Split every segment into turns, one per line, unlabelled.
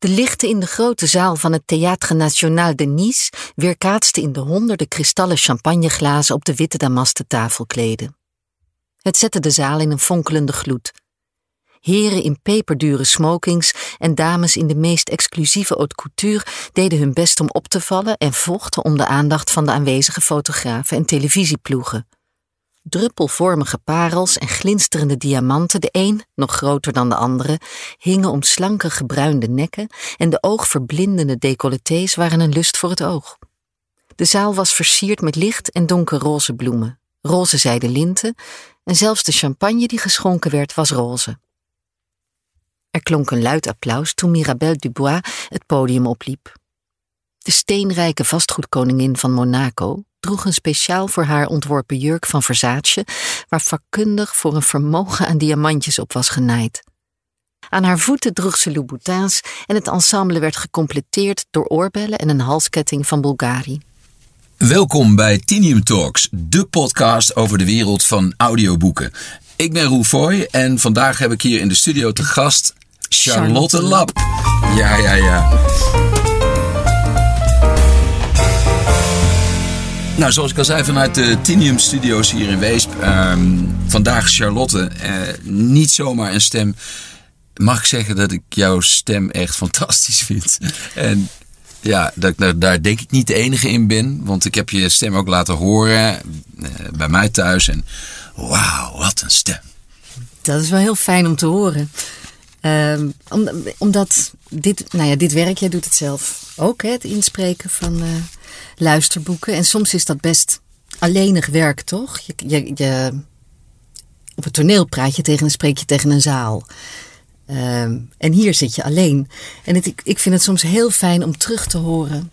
De lichten in de grote zaal van het Théâtre National de Nice weerkaatsten in de honderden kristallen champagneglazen op de witte damasten tafelkleden. Het zette de zaal in een fonkelende gloed. Heren in peperdure smokings en dames in de meest exclusieve haute couture deden hun best om op te vallen en vochten om de aandacht van de aanwezige fotografen en televisieploegen. Druppelvormige parels en glinsterende diamanten, de een nog groter dan de andere, hingen om slanke gebruinde nekken en de oogverblindende decolletés waren een lust voor het oog. De zaal was versierd met licht en donkerroze bloemen, roze zijden linten en zelfs de champagne die geschonken werd was roze. Er klonk een luid applaus toen Mirabelle Dubois het podium opliep. De steenrijke vastgoedkoningin van Monaco droeg een speciaal voor haar ontworpen jurk van Versace, waar vakkundig voor een vermogen aan diamantjes op was genaaid. Aan haar voeten droeg ze Louboutins en het ensemble werd gecompleteerd door oorbellen en een halsketting van Bulgari.
Welkom bij Tinium Talks, de podcast over de wereld van audioboeken. Ik ben Roel en vandaag heb ik hier in de studio te gast Charlotte Lap. Ja, ja, ja. Nou, zoals ik al zei, vanuit de Tinium Studios hier in Weesp. ehm, vandaag Charlotte. eh, niet zomaar een stem. Mag ik zeggen dat ik jouw stem echt fantastisch vind? En ja, dat, daar, daar denk ik niet de enige in ben. Want ik heb je stem ook laten horen eh, bij mij thuis. En wauw, wat een stem.
Dat is wel heel fijn om te horen. Ehm, om- omdat dit, nou ja, dit werk, jij doet het zelf ook, hè, het inspreken van eh, luisterboeken. En soms is dat best alleenig werk, toch? Je, je, je, op het toneel praat je tegen een spreek je tegen een zaal. Ehm, en hier zit je alleen. En het, ik, ik vind het soms heel fijn om terug te horen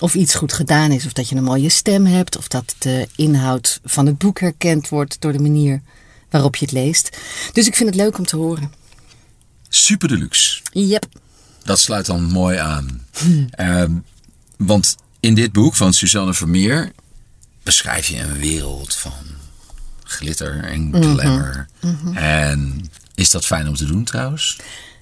of iets goed gedaan is. Of dat je een mooie stem hebt. Of dat de inhoud van het boek herkend wordt door de manier waarop je het leest. Dus ik vind het leuk om te horen.
Super deluxe.
Yep.
Dat sluit dan mooi aan. Ehm, want in dit boek van Suzanne Vermeer beschrijf je een wereld van glitter en glamour. En is dat fijn om te doen trouwens?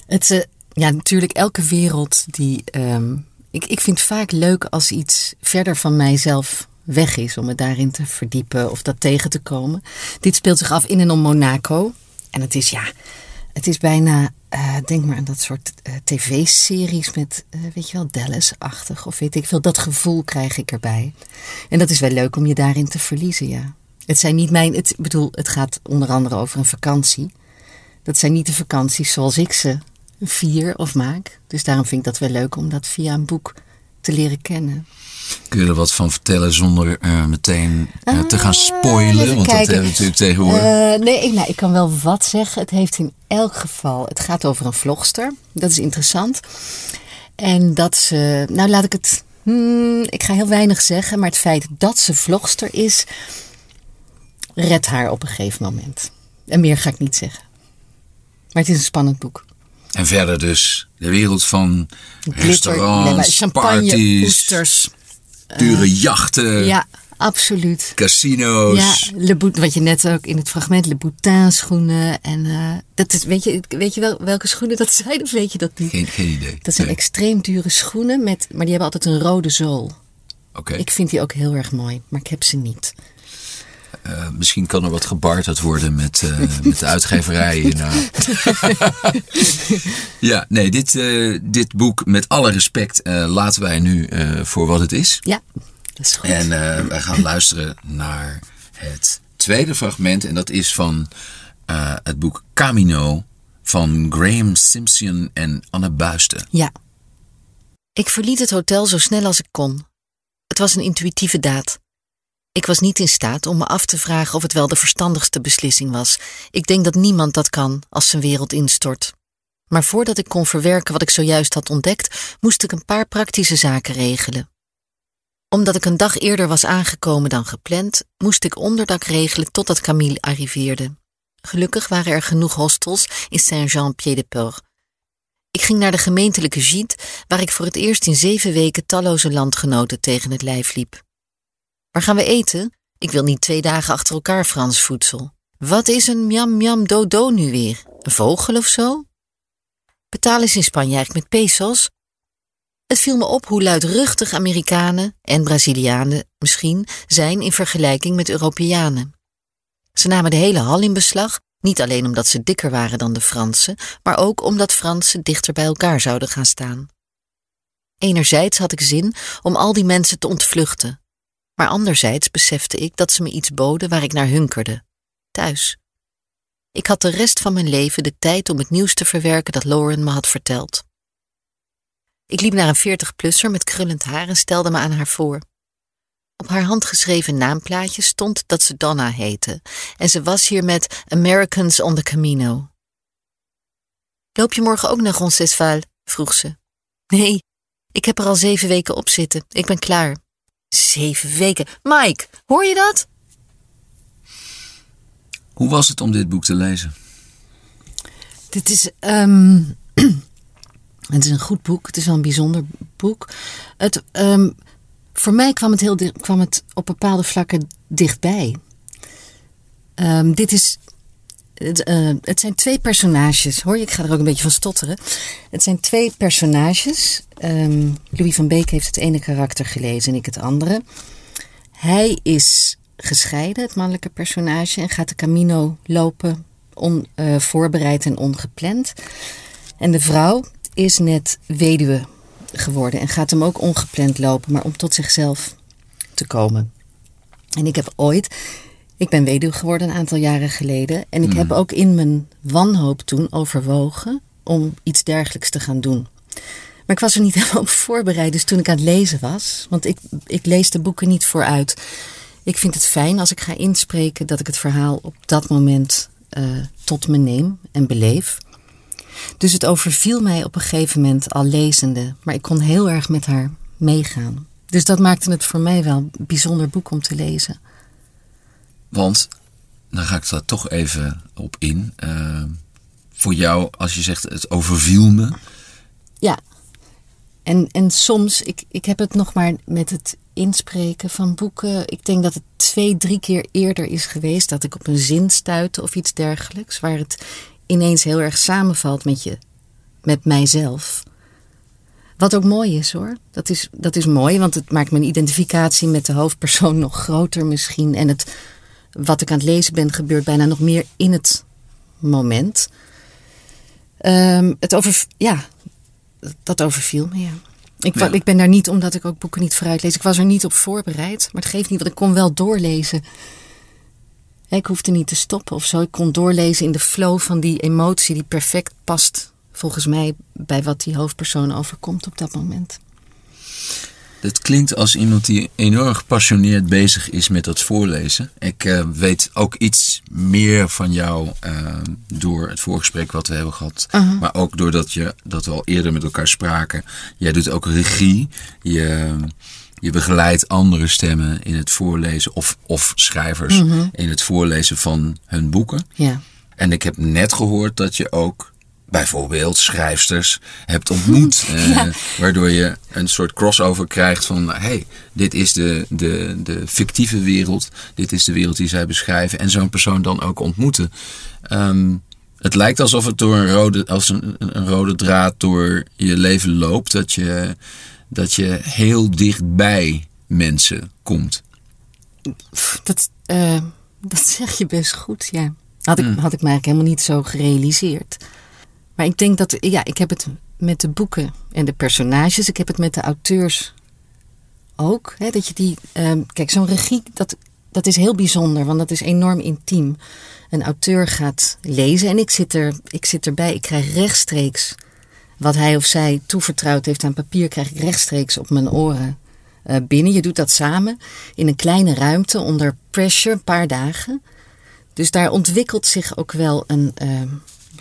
Het, eh, ja, natuurlijk elke wereld die... ehm, ik, ik vind het vaak leuk als iets verder van mijzelf weg is. Om me daarin te verdiepen of dat tegen te komen. Dit speelt zich af in en om Monaco. En het is ja... Het is bijna, eh, denk maar aan dat soort eh, tv-series met, eh, weet je wel, Dallas-achtig of weet ik veel. Dat gevoel krijg ik erbij. En dat is wel leuk om je daarin te verliezen, ja. Het zijn niet mijn, het, ik bedoel, het gaat onder andere over een vakantie. Dat zijn niet de vakanties zoals ik ze vier of maak. Dus daarom vind ik dat wel leuk om dat via een boek te leren kennen.
Kun je er wat van vertellen zonder eh, meteen eh, te gaan
Ah,
spoilen? Want dat hebben we natuurlijk tegenwoordig.
Eh, nee, ik, nou, ik kan wel wat zeggen. Het heeft in elk geval. Het gaat over een vlogster. Dat is interessant. En dat ze. Nou, laat ik het. hmm, ik ga heel weinig zeggen. Maar het feit dat ze vlogster is. redt haar op een gegeven moment. En meer ga ik niet zeggen. Maar het is een spannend boek.
En verder dus de wereld van
Glitter,
restaurants,
champagne,
parties,
oesters.
dure jachten,
Ja, absoluut.
casino's.
Ja, Le Bout- wat je net ook in het fragment, Le Boutin schoenen. En eh, dat is, weet je, weet je wel welke schoenen dat zijn of weet je dat niet?
Geen, geen idee.
Dat zijn
Nee.
extreem dure schoenen, met, maar die hebben altijd een rode zool.
Oké.
Ik vind die ook heel erg mooi, maar ik heb ze niet.
Eh, misschien kan er wat gebarterd worden met, eh, met de uitgeverij hierna. ja, nee, dit, eh, dit boek, met alle respect, laten wij nu voor wat het is.
Ja, dat is goed.
En wij gaan luisteren naar het tweede fragment. En dat is van het boek Camino van Graham Simpson en Anne Buisten.
Ja. Ik verliet het hotel zo snel als ik kon. Het was een intuïtieve daad. Ik was niet in staat om me af te vragen of het wel de verstandigste beslissing was. Ik denk dat niemand dat kan als zijn wereld instort. Maar voordat ik kon verwerken wat ik zojuist had ontdekt, moest ik een paar praktische zaken regelen. Omdat ik een dag eerder was aangekomen dan gepland, moest ik onderdak regelen totdat Camille arriveerde. Gelukkig waren er genoeg hostels in Saint-Jean-Pied-de-Port. Ik ging naar de gemeentelijke gîte, waar ik voor het eerst in zeven weken talloze landgenoten tegen het lijf liep. Waar gaan we eten? Ik wil niet twee dagen achter elkaar Frans voedsel. Wat is een miam miam dodo nu weer? Een vogel of zo? Betalen ze in Spanje eigenlijk met pesos? Het viel me op hoe luidruchtig Amerikanen en Brazilianen misschien zijn in vergelijking met Europeanen. Ze namen de hele hal in beslag, niet alleen omdat ze dikker waren dan de Fransen, maar ook omdat Fransen dichter bij elkaar zouden gaan staan. Enerzijds had ik zin om al die mensen te ontvluchten, maar anderzijds besefte ik dat ze me iets boden waar ik naar hunkerde: thuis. Ik had de rest van mijn leven de tijd om het nieuws te verwerken dat Lauren me had verteld. Ik liep naar een veertig-plusser met krullend haar en stelde me aan haar voor. Op haar handgeschreven naamplaatje stond dat ze Donna heette en ze was hier met Americans on the Camino. Loop je morgen ook naar Roncesvalles? vroeg ze. Nee, ik heb er al zeven weken op zitten. Ik ben klaar. Zeven weken. Mike, hoor je dat?
Hoe was het om dit boek te lezen?
Dit is. Um, het is een goed boek. Het is wel een bijzonder boek. Het, um, voor mij kwam het, heel, kwam het op bepaalde vlakken dichtbij. Um, dit is. Het, uh, het, zijn twee personages. Hoor je, ik ga er ook een beetje van stotteren. Het zijn twee personages. Um, Louis van Beek heeft het ene karakter gelezen en ik het andere. Hij is gescheiden, het mannelijke personage, en gaat de Camino lopen, onvoorbereid uh, en ongepland. En de vrouw is net weduwe geworden en gaat hem ook ongepland lopen, maar om tot zichzelf te komen. En ik heb ooit, ik ben weduwe geworden een aantal jaren geleden, en ik heb
Hmm.
ook in mijn wanhoop toen overwogen om iets dergelijks te gaan doen. Maar ik was er niet helemaal op voorbereid, dus toen ik aan het lezen was, want ik, ik lees de boeken niet vooruit. Ik vind het fijn als ik ga inspreken dat ik het verhaal op dat moment uh, tot me neem en beleef. Dus het overviel mij op een gegeven moment al lezende, maar ik kon heel erg met haar meegaan. Dus dat maakte het voor mij wel een bijzonder boek om te lezen.
Want, dan ga ik daar toch even op in. Uh, voor jou, als je zegt het overviel me.
Ja, en, en soms, ik, ik heb het nog maar met het inspreken van boeken. Ik denk dat het twee, drie keer eerder is geweest dat ik op een zin stuitte of iets dergelijks. Waar het ineens heel erg samenvalt met je, met mijzelf. Wat ook mooi is hoor. Dat is, dat is mooi, want het maakt mijn identificatie met de hoofdpersoon nog groter misschien. En het, wat ik aan het lezen ben, gebeurt bijna nog meer in het moment. Um, het over, ja, dat overviel me, ja. Ik, ja. ik ben daar niet omdat ik ook boeken niet vooruit lees. Ik was er niet op voorbereid, maar het geeft niet, want ik kon wel doorlezen. Ik hoefde niet te stoppen of zo. Ik kon doorlezen in de flow van die emotie die perfect past, volgens mij, bij wat die hoofdpersoon overkomt op dat moment.
Het klinkt als iemand die enorm gepassioneerd bezig is met dat voorlezen. Ik uh, weet ook iets meer van jou uh, door het voorgesprek wat we hebben gehad. Uh -huh. Maar ook doordat je, dat we al eerder met elkaar spraken. Jij doet ook regie. Je, je begeleidt andere stemmen in het voorlezen. Of, of schrijvers
Mhm.
-huh. in het voorlezen van hun boeken.
Ja.
En ik heb net gehoord dat je ook bijvoorbeeld schrijfsters hebt ontmoet.
ja.
uh, waardoor je een soort crossover krijgt van... hé, hey, dit is de, de, de fictieve wereld. Dit is de wereld die zij beschrijven. En zo'n persoon dan ook ontmoeten. Um, het lijkt alsof het door een rode, als een, een rode draad door je leven loopt. Dat je, dat je heel dichtbij mensen komt.
Dat, uh, dat zeg je best goed, ja. Had ik, hmm. had ik me eigenlijk helemaal niet zo gerealiseerd. Maar ik denk dat, ja, ik heb het met de boeken en de personages, ik heb het met de auteurs ook. Hè, dat je die, um, kijk, zo'n regie, dat, dat is heel bijzonder, want dat is enorm intiem. Een auteur gaat lezen en ik zit, er, ik zit erbij, ik krijg rechtstreeks wat hij of zij toevertrouwd heeft aan papier, krijg ik rechtstreeks op mijn oren uh, binnen. Je doet dat samen in een kleine ruimte onder pressure, een paar dagen. Dus daar ontwikkelt zich ook wel een. Uh,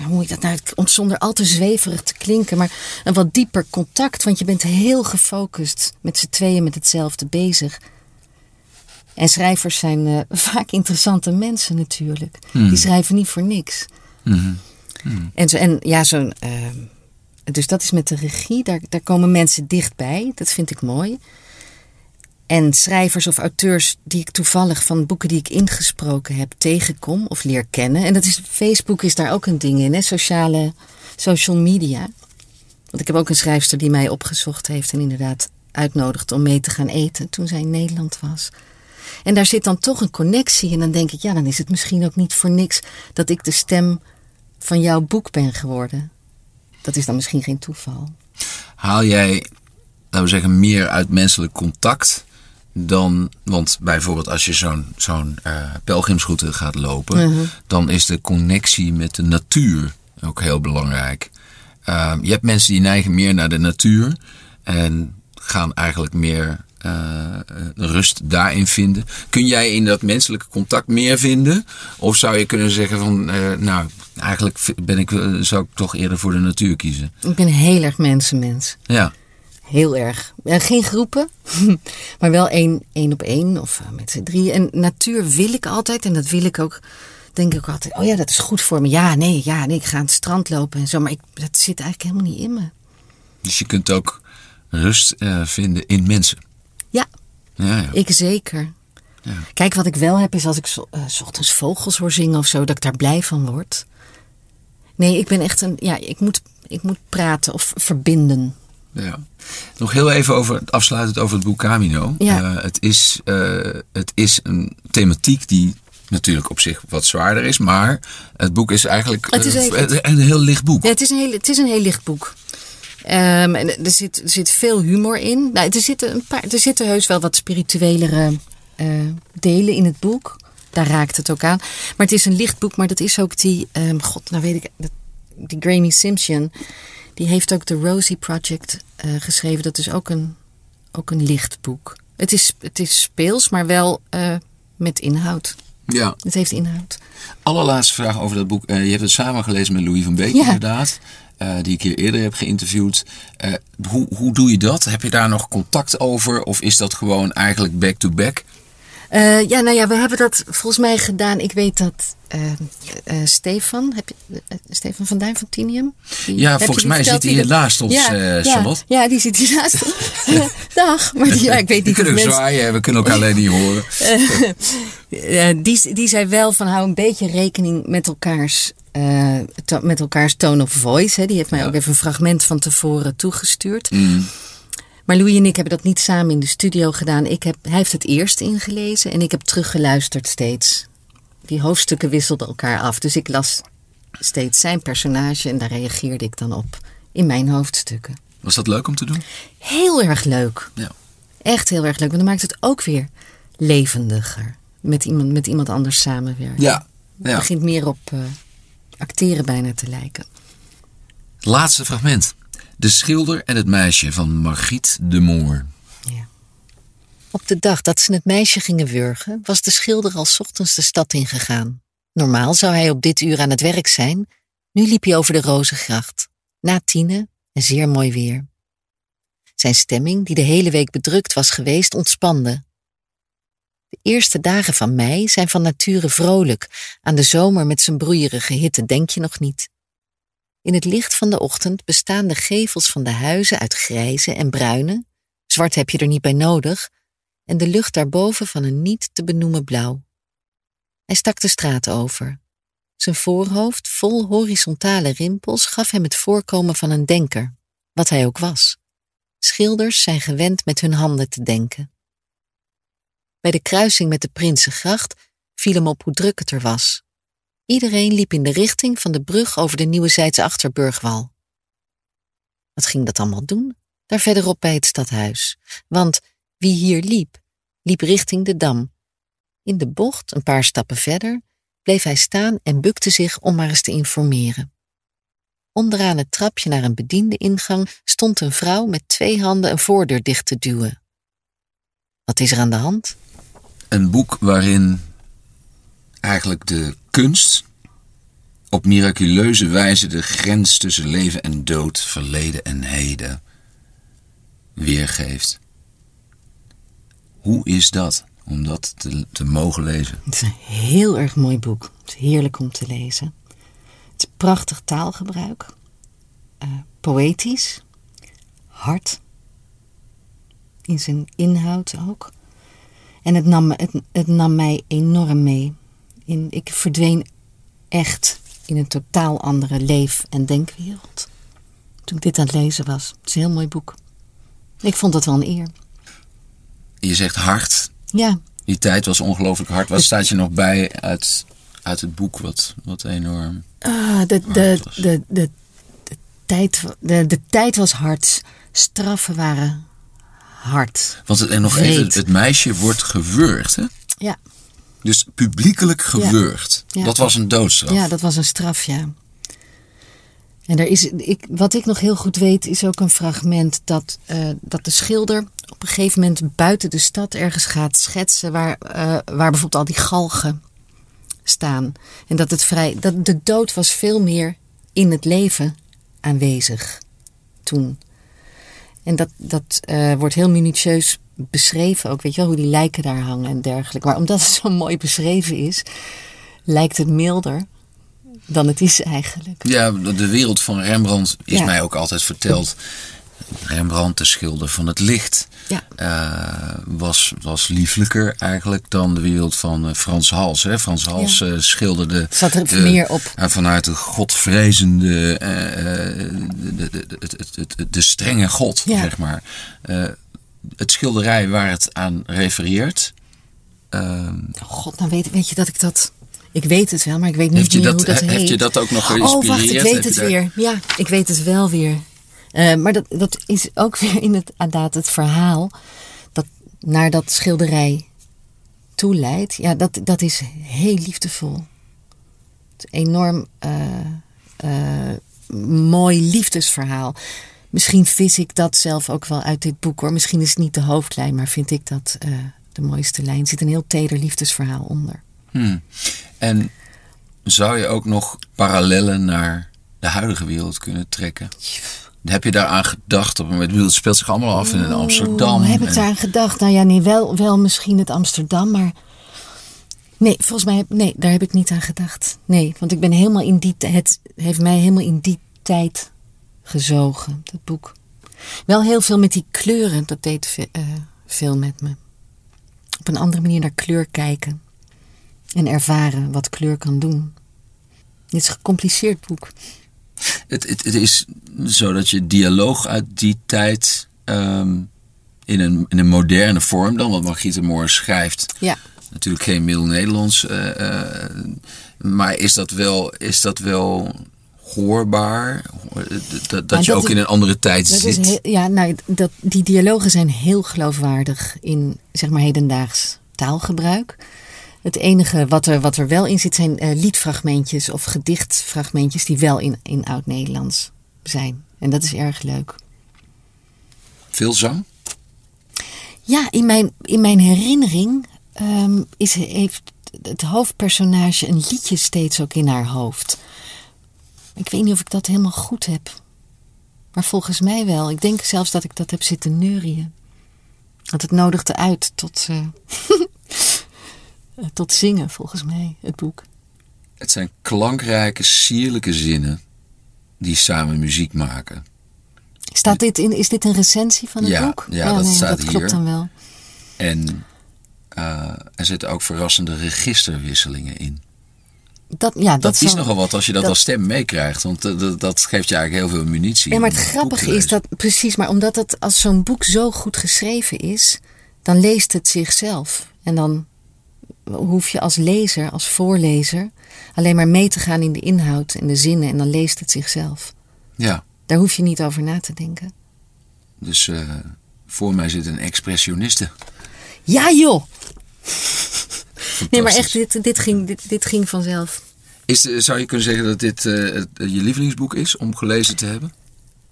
hoe moet je dat nou? Zonder al te zweverig te klinken, maar een wat dieper contact. Want je bent heel gefocust met z'n tweeën met hetzelfde bezig. En schrijvers zijn uh, vaak interessante mensen natuurlijk.
Hmm.
Mm. Die schrijven niet voor niks.
Mm. Mm.
En, zo, en ja, zo'n. Uh, dus dat is met de regie. Daar, daar komen mensen dichtbij. Dat vind ik mooi. En schrijvers of auteurs die ik toevallig van boeken die ik ingesproken heb tegenkom of leer kennen. En dat is, Facebook is daar ook een ding in, hè? Sociale, social media. Want ik heb ook een schrijfster die mij opgezocht heeft en inderdaad uitnodigde om mee te gaan eten toen zij in Nederland was. En daar zit dan toch een connectie. En dan denk ik, ja, dan is het misschien ook niet voor niks dat ik de stem van jouw boek ben geworden. Dat is dan misschien geen toeval.
Haal jij, laten we zeggen, meer uit menselijk contact dan, want bijvoorbeeld als je zo'n zo'n uh, pelgrimsroute gaat lopen,
Mhm.
dan is de connectie met de natuur ook heel belangrijk. Uh, je hebt mensen die neigen meer naar de natuur en gaan eigenlijk meer uh, rust daarin vinden. Kun jij in dat menselijke contact meer vinden? Of zou je kunnen zeggen van, nou, eigenlijk ben ik, zou ik toch eerder voor de natuur kiezen?
Ik ben heel erg mensenmens.
Ja.
Heel erg. geen groepen, maar wel één, één op één of uh, met z'n drie. En natuur wil ik altijd en dat wil ik ook. Denk ik altijd, oh ja, dat is goed voor me. Ja, nee, ja, nee, ik ga aan het strand lopen en zo. Maar ik, dat zit eigenlijk helemaal niet in me.
Dus je kunt ook rust uh, vinden in mensen.
Ja,
ja, ja.
ik zeker.
Ja.
Kijk, wat ik wel heb is als ik uh, s ochtends vogels hoor zingen of zo, dat ik daar blij van word. Nee, ik ben echt een, ja, ik moet, ik moet praten of verbinden.
Ja. Nog heel even over, afsluitend over het boek Camino.
Ja.
Uh, het, is, uh, het is een thematiek die natuurlijk op zich wat zwaarder is, maar het boek is eigenlijk
het is
uh, een, een heel licht boek.
Ja, het, is een heel, het is een heel licht boek. Um, en er zit, er zit veel humor in. Nou, er, zitten een paar, er zitten heus wel wat spirituelere delen in het boek. Daar raakt het ook aan. Maar het is een licht boek, maar dat is ook die, um, god, nou weet ik, die Grammy Simpson. Die heeft ook de Rosie Project uh, geschreven. Dat is ook een, ook een licht boek. Het is, het is speels, maar wel uh, met inhoud.
Ja.
Het heeft inhoud.
Allerlaatste vraag over dat boek. Uh, je hebt het samen gelezen met Louis van Beek,
ja.
inderdaad. die ik hier eerder heb geïnterviewd. hoe, hoe doe je dat? Heb je daar nog contact over? Of is dat gewoon eigenlijk back-to-back?
Uh, ja, nou ja, we hebben dat volgens mij gedaan. Ik weet dat uh, uh, Stefan, heb je, Stefan van Duin van Tinium?
Die, ja, volgens mij zit hij hier naast ons,
ja. Ja, ja, die zit hier naast ons. Dag, maar die, ja, ik weet niet
we kunnen
of
zwaaien, we kunnen elkaar alleen niet horen.
die, die zei wel van hou een beetje rekening met elkaars, met elkaars tone of voice. Hè. Die heeft mij ja. ook even een fragment van tevoren toegestuurd.
Mm.
Maar Louis en ik hebben dat niet samen in de studio gedaan. Ik heb, hij heeft het eerst ingelezen en ik heb teruggeluisterd steeds. Die hoofdstukken wisselden elkaar af. Dus ik las steeds zijn personage en daar reageerde ik dan op in mijn hoofdstukken.
Was dat leuk om te doen?
Heel erg leuk.
Ja.
Echt heel erg leuk. Want dan maakt het ook weer levendiger. Met iemand, met iemand anders samenwerken.
Ja. ja.
Het begint meer op uh, acteren bijna te lijken.
Laatste fragment. De schilder en het meisje van Margriet de Moor.
Ja. Op de dag dat ze het meisje gingen wurgen, was de schilder al ochtends de stad ingegaan. Normaal zou hij op dit uur aan het werk zijn. Nu liep hij over de Rozengracht. Na tienen en zeer mooi weer. Zijn stemming, die de hele week bedrukt was geweest, ontspande. De eerste dagen van mei zijn van nature vrolijk. Aan de zomer met zijn broeierige hitte denk je nog niet. In het licht van de ochtend bestaan de gevels van de huizen uit grijze en bruine, zwart heb je er niet bij nodig, en de lucht daarboven van een niet te benoemen blauw. Hij stak de straat over. Zijn voorhoofd, vol horizontale rimpels, gaf hem het voorkomen van een denker, wat hij ook was. Schilders zijn gewend met hun handen te denken. Bij de kruising met de Prinsengracht viel hem op hoe druk het er was. Iedereen liep in de richting van de brug over de Nieuwezijdse Achterburgwal. Wat ging dat allemaal doen? Daar verderop bij het stadhuis. Want wie hier liep, liep richting de dam. In de bocht, een paar stappen verder, bleef hij staan en bukte zich om maar eens te informeren. Onderaan het trapje naar een bediende ingang stond een vrouw met twee handen een voordeur dicht te duwen. Wat is er aan de hand?
Een boek waarin eigenlijk de kunst op miraculeuze wijze de grens tussen leven en dood, verleden en heden weergeeft. Hoe is dat om dat te, te mogen lezen?
Het is een heel erg mooi boek. Het is heerlijk om te lezen. Het is prachtig taalgebruik, uh, poëtisch, hard, in zijn inhoud ook. En het nam, het, het nam mij enorm mee. In, ik verdween echt in een totaal andere leef- en denkwereld. toen ik dit aan het lezen was. Het is een heel mooi boek. Ik vond het wel een eer.
Je zegt hard.
Ja,
Die tijd was ongelooflijk hard. Wat staat je nog bij uit, uit het boek? Wat, wat enorm.
Ah, de, de, de, de, tijd, de, de tijd was hard. Straffen waren hard.
Want het, en nog even, het meisje wordt gewurgd. Hè?
Ja,
Dus publiekelijk gewurgd.
Ja.
Dat was een doodstraf.
ja dat was een straf, ja. En er is, ik, wat ik nog heel goed weet, is ook een fragment dat, eh, dat de schilder op een gegeven moment buiten de stad ergens gaat schetsen waar, eh, waar bijvoorbeeld al die galgen staan. En dat, het vrij, dat de dood was veel meer in het leven aanwezig toen. En dat, dat eh, wordt heel minutieus beschreven ook, weet je wel, hoe die lijken daar hangen en dergelijke. Maar omdat het zo mooi beschreven is, lijkt het milder dan het is eigenlijk.
Ja, de de wereld van Rembrandt is
Ja.
mij ook altijd verteld. Rembrandt, de schilder van het licht,
Ja.
eh, was, was lieflijker eigenlijk dan de wereld van eh, Frans Hals. Hè? Frans Hals eh, schilderde
Zat er
de-
meer op.
vanuit de godvrezende, de, de, de, strenge god,
Ja.
zeg maar. Het schilderij waar het aan refereert, ehm,
Oh God, nou weet, weet je dat ik dat... Ik weet het wel, maar ik weet niet meer
dat,
hoe dat
he-
heet.
heeft je dat ook nog
Oh,
geïnspireerd?
wacht, ik
Heb
weet het weer. Ja, ik weet het wel weer. Eh, maar dat, dat is ook weer in het, inderdaad het verhaal dat naar dat schilderij toeleidt. Ja, dat, dat is heel liefdevol. Het enorm eh, eh, mooi liefdesverhaal. Misschien vis ik dat zelf ook wel uit dit boek hoor. Misschien is het niet de hoofdlijn, maar vind ik dat de mooiste lijn. Er zit een heel teder liefdesverhaal onder.
Hmm. En zou je ook nog parallellen naar de huidige wereld kunnen trekken? Heb je daaraan gedacht? Op een moment, het speelt zich allemaal af in Amsterdam.
Heb ik
en-
daar aan gedacht? Nou ja, nee, wel, wel misschien het Amsterdam, maar. Nee, volgens mij, heb- nee, daar heb ik niet aan gedacht. Nee, want ik ben helemaal in die tijd. Het heeft mij helemaal in die tijd gezogen, dat boek. Wel heel veel met die kleuren, dat deed ve- eh, veel met me. Op een andere manier naar kleur kijken. En ervaren wat kleur kan doen. Dit is een gecompliceerd boek.
Het, het, het is zo dat je dialoog uit die tijd ehm, in, een, in een moderne vorm dan, want Margriete Moor schrijft
Ja.
natuurlijk geen middel-Nederlands, eh, eh, maar is dat wel, is dat wel hoorbaar? Dat, dat,
dat
je ook
is-
in een andere tijd
Dat is
zit?
heel- ja, nou, dat, die dialogen zijn heel geloofwaardig in zeg maar hedendaags taalgebruik. Het enige wat er, wat er wel in zit zijn eh, liedfragmentjes of gedichtfragmentjes die wel in, in oud-Nederlands zijn. En dat is erg leuk.
Veel zang?
Ja, in mijn, in mijn herinnering ehm, is, heeft het hoofdpersonage een liedje steeds ook in haar hoofd. Ik weet niet of ik dat helemaal goed heb. Maar volgens mij wel. Ik denk zelfs dat ik dat heb zitten neurien. Want het nodigde uit tot, eh, tot zingen, volgens mij, het boek.
Het zijn klankrijke, sierlijke zinnen die samen muziek maken.
Staat dit in, is dit een recensie van het
Ja,
boek?
ja, dat staat
dat klopt
hier.
dan wel.
En eh, er zitten ook verrassende registerwisselingen in.
Dat, ja, dat,
Dat, is nogal wat als je dat,
dat-
als stem meekrijgt. Want eh, dat, dat geeft je eigenlijk heel veel munitie.
Ja, maar het
dat
grappige is dat, precies, maar omdat het als zo'n boek zo goed geschreven is, dan leest het zichzelf. En dan hoef je als lezer, als voorlezer, alleen maar mee te gaan in de inhoud en de zinnen en dan leest het zichzelf.
Ja,
Daar hoef je niet over na te denken.
dus eh, voor mij zit een expressioniste.
Ja joh! Nee, maar echt, dit, dit, ging, dit, dit ging vanzelf.
Is, eh, zou je kunnen zeggen dat dit eh, je lievelingsboek is om gelezen te hebben?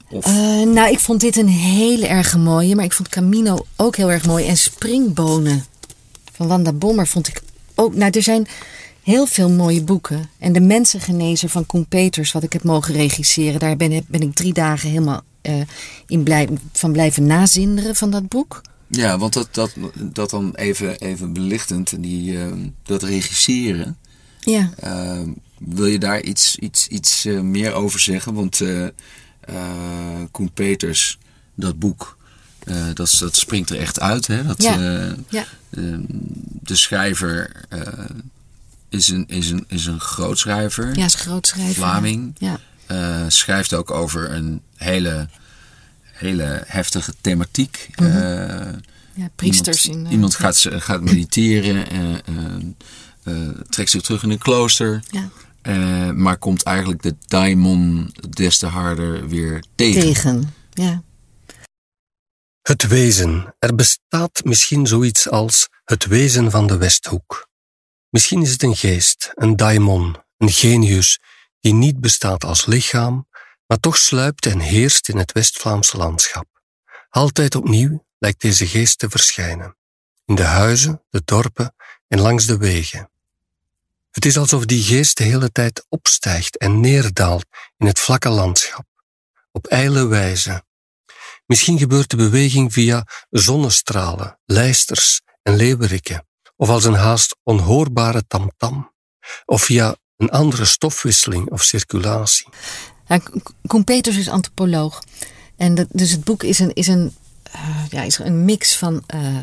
Of,
nou, ik vond dit een hele erg mooie, maar ik vond Camino ook heel erg mooi. En Springbonen van Wanda Bommer vond ik ook. Nou, er zijn heel veel mooie boeken. En De Mensengenezer van Koen Peters, wat ik heb mogen regisseren, daar ben, ben ik drie dagen helemaal eh, in blij, van blijven nazinderen van dat boek.
ja, want dat, dat, dat dan even, even belichtend, die, eh, dat regisseren.
Ja,
Eh, wil je daar iets, iets, iets eh, meer over zeggen? Want Koen Peters, dat boek, dat, dat springt er echt uit. Hè? Dat,
Ja. ja,
eh, de schrijver eh, is, een, is, een, is een groot schrijver.
ja, is grootschrijver.
Vlaming.
Ja,
Eh, schrijft ook over een hele, hele heftige thematiek.
Mhm.
Eh,
Ja, priesters
iemand,
in...
iemand gaat, gaat mediteren, trekt zich terug in een klooster.
ja,
maar komt eigenlijk de daimon des te harder weer tegen.
tegen. Ja.
Het wezen. Er bestaat misschien zoiets als het wezen van de Westhoek. Misschien is het een geest, een daimon, een genius, die niet bestaat als lichaam, maar toch sluipt en heerst in het West-Vlaamse landschap. Altijd opnieuw lijkt deze geest te verschijnen. In de huizen, de dorpen en langs de wegen. Het is alsof die geest de hele tijd opstijgt en neerdaalt in het vlakke landschap. Op ijle wijze, Misschien gebeurt de beweging via zonnestralen, lijsters en leeuweriken, of als een haast onhoorbare tamtam, of via een andere stofwisseling of circulatie.
Ja, Ko- Koen Peters is antropoloog. En dus het boek is een, is een, eh, ja, is een mix van eh,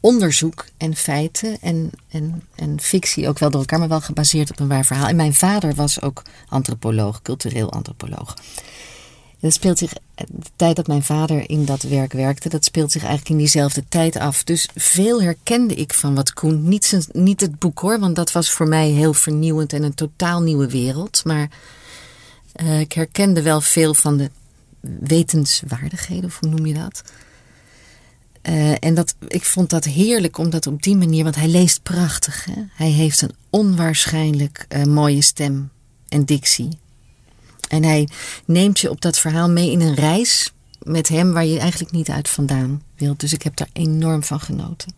onderzoek en feiten en, en, en fictie ook wel door elkaar, maar wel gebaseerd op een waar verhaal. En mijn vader was ook antropoloog, cultureel antropoloog. Dat speelt zich, de tijd dat mijn vader in dat werk werkte, dat speelt zich eigenlijk in diezelfde tijd af. Dus veel herkende ik van wat Koen, niet, niet het boek hoor, want dat was voor mij heel vernieuwend en een totaal nieuwe wereld. Maar eh, ik herkende wel veel van de wetenswaardigheden, of hoe noem je dat? Eh, en dat, ik vond dat heerlijk, omdat op die manier, want hij leest prachtig. Hè? Hij heeft een onwaarschijnlijk eh, mooie stem en dictie. En hij neemt je op dat verhaal mee in een reis met hem waar je eigenlijk niet uit vandaan wilt. Dus ik heb daar enorm van genoten.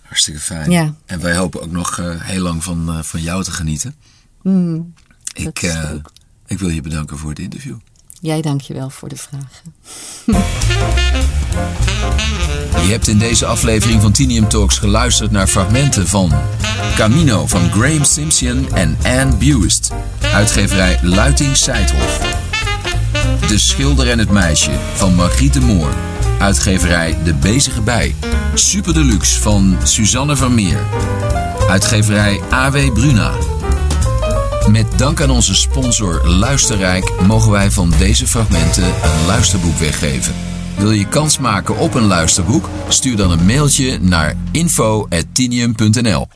Hartstikke fijn.
Ja.
En wij hopen ook nog eh, heel lang van, eh, van jou te genieten.
Mm,
Ik,
ook.
ik wil je bedanken voor het interview.
Jij dank je wel voor de vragen.
Je hebt in deze aflevering van Tinium Talks geluisterd naar fragmenten van Camino van Graham Simpson en Anne Buist, uitgeverij Luiting Seidhof. De Schilder en het Meisje van Margriet de Moor, uitgeverij De Bezige Bij. Super Deluxe van Suzanne Vermeer, uitgeverij AW Bruna. Met dank aan onze sponsor Luisterrijk mogen wij van deze fragmenten een luisterboek weggeven. Wil je kans maken op een luisterboek? Stuur dan een mailtje naar info.tinium.nl